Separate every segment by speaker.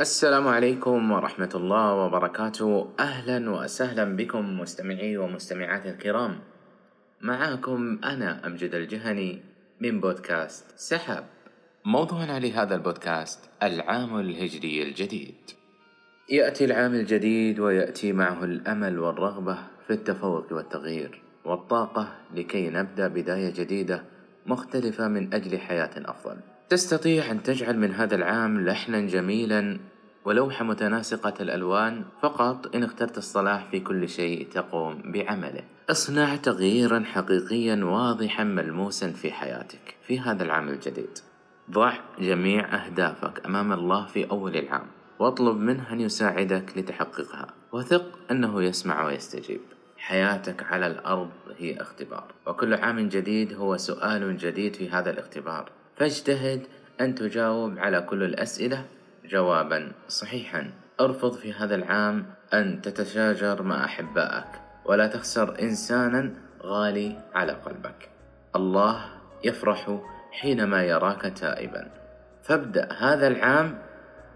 Speaker 1: السلام عليكم ورحمة الله وبركاته. أهلا وسهلا بكم مستمعي ومستمعات الكرام. معاكم أنا أمجد الجهني من بودكاست سحب موضوعنا لهذا البودكاست العام الهجري الجديد. يأتي العام الجديد ويأتي معه الأمل والرغبة في التفوق والتغيير والطاقة لكي نبدأ بداية جديدة مختلفة من أجل حياة أفضل. تستطيع أن تجعل من هذا العام لحنا جميلا ولوحة متناسقة الألوان فقط إن اخترت الصلاح في كل شيء تقوم بعمله. اصنع تغييرا حقيقيا واضحا ملموسا في حياتك في هذا العام الجديد. ضع جميع أهدافك أمام الله في أول العام واطلب منه أن يساعدك لتحققها وثق أنه يسمع ويستجيب. حياتك على الأرض هي اختبار وكل عام جديد هو سؤال جديد في هذا الاختبار. فاجتهد أن تجاوب على كل الأسئلة جوابا صحيحا. ارفض في هذا العام أن تتشاجر مع أحبائك ولا تخسر إنسانا غالي على قلبك. الله يفرح حينما يراك تائبا. فابدأ هذا العام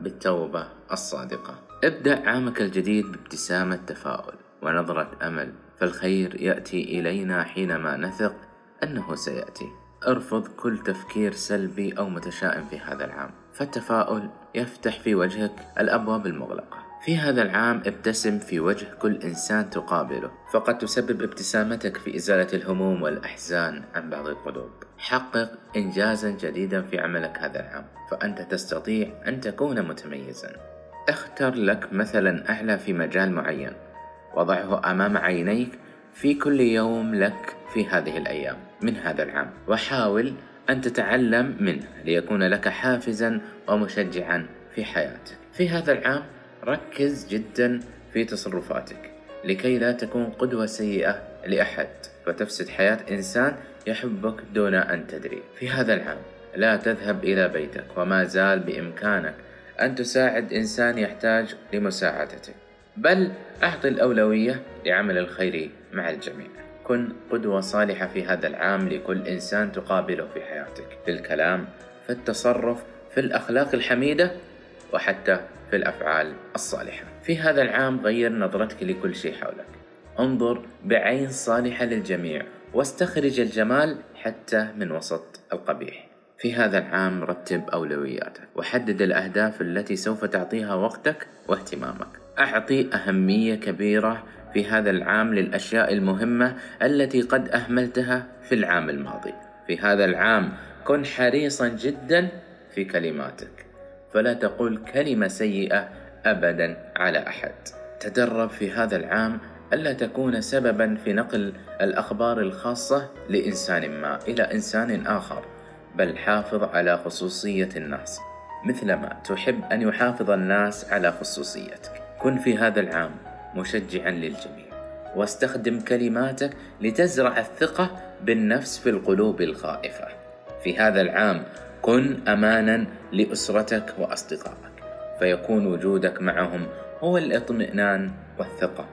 Speaker 1: بالتوبة الصادقة. ابدأ عامك الجديد بابتسامة تفاؤل ونظرة أمل فالخير يأتي إلينا حينما نثق أنه سيأتي. أرفض كل تفكير سلبي أو متشائم في هذا العام. فالتفاؤل يفتح في وجهك الأبواب المغلقة. في هذا العام ابتسم في وجه كل إنسان تقابله. فقد تسبب ابتسامتك في إزالة الهموم والأحزان عن بعض القلوب. حقق إنجازا جديدا في عملك هذا العام. فأنت تستطيع أن تكون متميزا. اختر لك مثلا أعلى في مجال معين. وضعه أمام عينيك في كل يوم لك في هذه الأيام من هذا العام. وحاول أن تتعلم منه ليكون لك حافزا ومشجعا في حياتك. في هذا العام ركز جدا في تصرفاتك لكي لا تكون قدوة سيئة لأحد فتفسد حياة إنسان يحبك دون أن تدري. في هذا العام لا تذهب إلى بيتك وما زال بإمكانك أن تساعد إنسان يحتاج لمساعدتك. بل أعطي الأولوية لعمل الخير مع الجميع. كن قدوة صالحة في هذا العام لكل إنسان تقابله في حياتك. في الكلام في التصرف في الأخلاق الحميدة وحتى في الأفعال الصالحة. في هذا العام غير نظرتك لكل شيء حولك. انظر بعين صالحة للجميع واستخرج الجمال حتى من وسط القبيح. في هذا العام رتب أولوياتك وحدد الأهداف التي سوف تعطيها وقتك واهتمامك. أعطي أهمية كبيرة في هذا العام للأشياء المهمة التي قد أهملتها في العام الماضي. في هذا العام كن حريصا جدا في كلماتك. فلا تقول كلمة سيئة أبدا على أحد. تدرب في هذا العام ألا تكون سببا في نقل الأخبار الخاصة لإنسان ما إلى إنسان آخر بل حافظ على خصوصية الناس مثلما تحب أن يحافظ الناس على خصوصيتك. كن في هذا العام مشجعا للجميع. واستخدم كلماتك لتزرع الثقة بالنفس في القلوب الخائفة. في هذا العام كن أمانا لأسرتك وأصدقائك فيكون وجودك معهم هو الاطمئنان والثقة.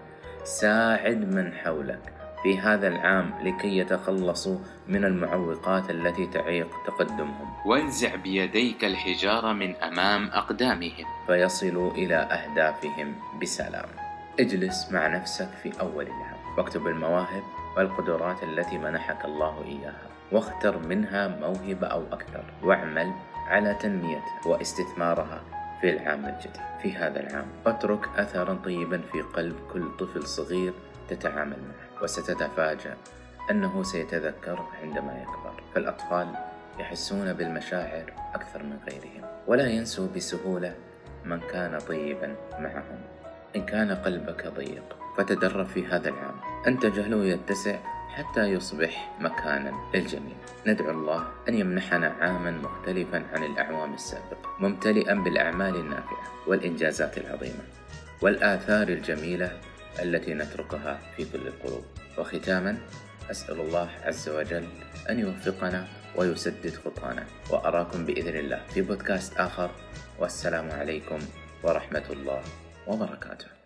Speaker 1: ساعد من حولك في هذا العام لكي يتخلصوا من المعوقات التي تعيق تقدمهم.
Speaker 2: وانزع بيديك الحجارة من أمام أقدامهم.
Speaker 1: فيصلوا إلى أهدافهم بسلام. اجلس مع نفسك في أول العام واكتب المواهب والقدرات التي منحك الله إياها واختر منها موهبة أو أكثر واعمل على تنميتها واستثمارها في العام الجديد. في هذا العام اترك أثرا طيبا في قلب كل طفل صغير تتعامل معه وستتفاجأ أنه سيتذكره عندما يكبر. فالأطفال يحسون بالمشاعر أكثر من غيرهم ولا ينسوا بسهولة من كان طيبا معهم. إن كان قلبك ضيق فتدرب في هذا العام. أن تجهله يتسع حتى يصبح مكانا للجميع. ندعو الله أن يمنحنا عاما مختلفا عن الأعوام السابقة ممتلئا بالأعمال النافعة والإنجازات العظيمة والآثار الجميلة التي نتركها في كل القلوب. وختاما أسأل الله عز وجل أن يوفقنا ويسدد خطانا. وأراكم بإذن الله في بودكاست آخر. والسلام عليكم ورحمة الله وبركاته.